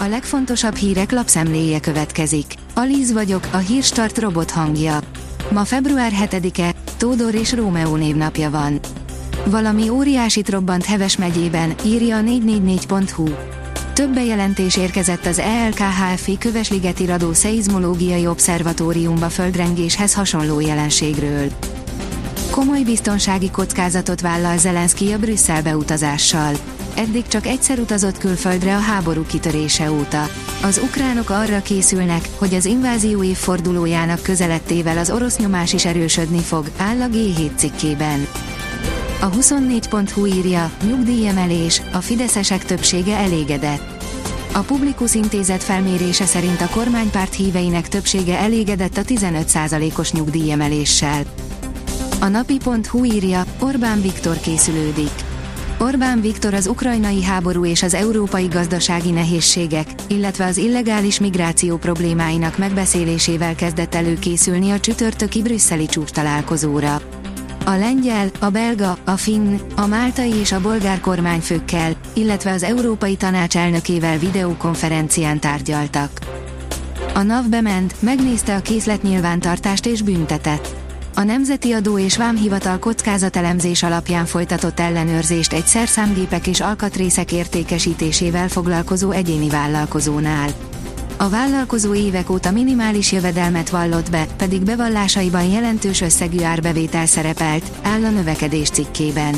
A legfontosabb hírek lapszemléje következik. Alíz vagyok, a hírstart robot hangja. Ma február 7-e, Tódor és Rómeó névnapja van. Valami óriásit robbant Heves megyében, írja a 444.hu. Több bejelentés érkezett az ELKHFI Kövesligeti Radó Szeizmológiai Obszervatóriumba földrengéshez hasonló jelenségről. Komoly biztonsági kockázatot vállal Zelenszky a Brüsszelbe utazással. Eddig csak egyszer utazott külföldre a háború kitörése óta. Az ukránok arra készülnek, hogy az invázió évfordulójának közelettével az orosz nyomás is erősödni fog, áll a G7 cikkében. A 24.hu írja, nyugdíjemelés, a fideszesek többsége elégedett. A Publikus Intézet felmérése szerint a kormánypárt híveinek többsége elégedett a 15%-os nyugdíjemeléssel. A napi.hu írja, Orbán Viktor készülődik. Orbán Viktor az ukrajnai háború és az európai gazdasági nehézségek, illetve az illegális migráció problémáinak megbeszélésével kezdett előkészülni a csütörtöki brüsszeli csúcs találkozóra. A lengyel, a belga, a finn, a máltai és a bolgár kormányfőkkel, illetve az Európai Tanács elnökével videokonferencián tárgyaltak. A NAV bement, megnézte a készletnyilvántartást és büntetett. A Nemzeti Adó és Vámhivatal kockázatelemzés alapján folytatott ellenőrzést egy szerszámgépek és alkatrészek értékesítésével foglalkozó egyéni vállalkozónál. A vállalkozó évek óta minimális jövedelmet vallott be, pedig bevallásaiban jelentős összegű árbevétel szerepelt, áll a növekedés cikkében.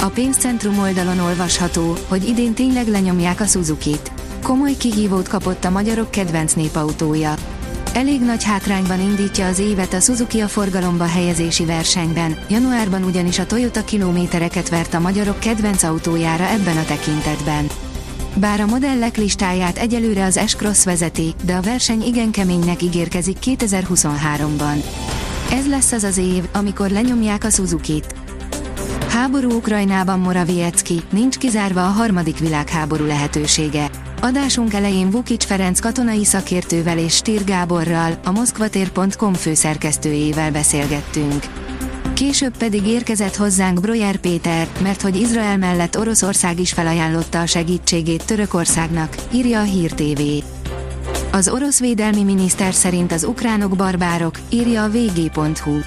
A pénzcentrum oldalon olvasható, hogy idén tényleg lenyomják a Suzuki-t. Komoly kihívót kapott a magyarok kedvenc népautója. Elég nagy hátrányban indítja az évet a Suzuki a forgalomba helyezési versenyben, januárban ugyanis a Toyota kilométereket vert a magyarok kedvenc autójára ebben a tekintetben. Bár a modellek listáját egyelőre az S-Cross vezeti, de a verseny igen keménynek ígérkezik 2023-ban. Ez lesz az az év, amikor lenyomják a Suzuki-t. Háború Ukrajnában Morawiecki, nincs kizárva a harmadik világháború lehetősége. Adásunk elején Vukic Ferenc katonai szakértővel és Stír Gáborral, a moszkvatér.com főszerkesztőjével beszélgettünk. Később pedig érkezett hozzánk Brojer Péter, mert hogy Izrael mellett Oroszország is felajánlotta a segítségét Törökországnak, írja a Hír TV. Az orosz védelmi miniszter szerint az ukránok barbárok, írja a vg.hu.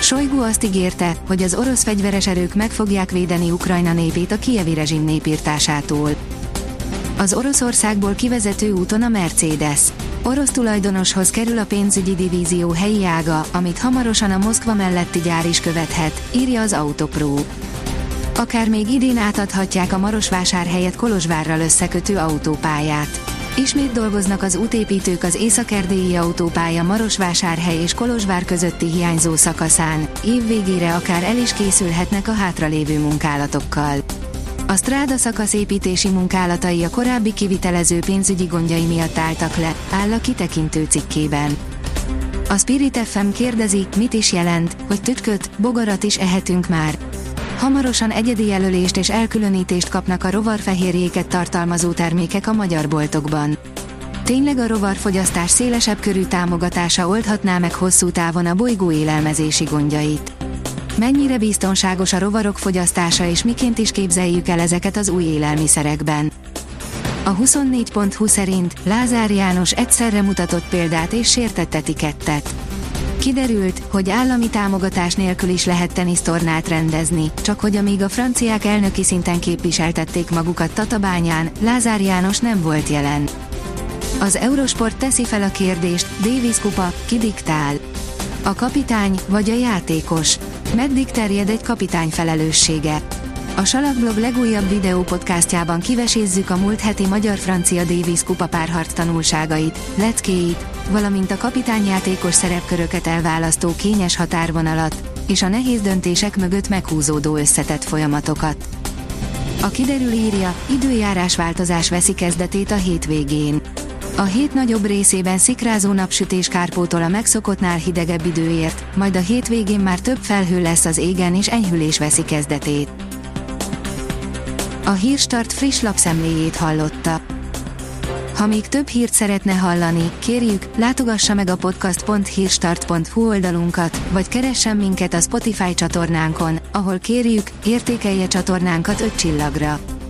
Sojgu azt ígérte, hogy az orosz fegyveres erők meg fogják védeni Ukrajna népét a kievi rezsim népírtásától. Az Oroszországból kivezető úton a Mercedes. Orosz tulajdonoshoz kerül a pénzügyi divízió helyi ága, amit hamarosan a Moszkva melletti gyár is követhet, írja az Autopro. Akár még idén átadhatják a Marosvásárhelyet Kolozsvárral összekötő autópályát. Ismét dolgoznak az útépítők az északerdélyi autópálya Marosvásárhely és Kolozsvár közötti hiányzó szakaszán, év végére akár el is készülhetnek a hátralévő munkálatokkal. A Stráda szakaszépítési munkálatai a korábbi kivitelező pénzügyi gondjai miatt álltak le, áll a kitekintő cikkében. A Spirit FM kérdezi, mit is jelent, hogy tütköt, bogarat is ehetünk már. Hamarosan egyedi jelölést és elkülönítést kapnak a rovarfehérjéket tartalmazó termékek a magyar boltokban. Tényleg a rovarfogyasztás szélesebb körű támogatása oldhatná meg hosszú távon a bolygó élelmezési gondjait. Mennyire biztonságos a rovarok fogyasztása és miként is képzeljük el ezeket az új élelmiszerekben? A 24.20 szerint Lázár János egyszerre mutatott példát és sértett etikettet. Kiderült, hogy állami támogatás nélkül is lehet tenisztornát rendezni, csak hogy amíg a franciák elnöki szinten képviseltették magukat Tatabányán, Lázár János nem volt jelen. Az Eurosport teszi fel a kérdést, Davis kupa, ki diktál? A kapitány vagy a játékos? Meddig terjed egy kapitány felelőssége? A Salakblog legújabb videópodcastjában kivesézzük a múlt heti magyar-francia Davis kupa párharc tanulságait, leckéit, valamint a kapitányjátékos szerepköröket elválasztó kényes határvonalat, és a nehéz döntések mögött meghúzódó összetett folyamatokat. A kiderül írja, időjárás változás veszi kezdetét a hétvégén. A hét nagyobb részében szikrázó napsütés kárpótol a megszokottnál hidegebb időért, majd a hétvégén már több felhő lesz az égen és enyhülés veszi kezdetét. A Hírstart friss lapszemléjét hallotta. Ha még több hírt szeretne hallani, kérjük, látogassa meg a podcast.hírstart.hu oldalunkat, vagy keressen minket a Spotify csatornánkon, ahol kérjük, értékelje csatornánkat 5 csillagra.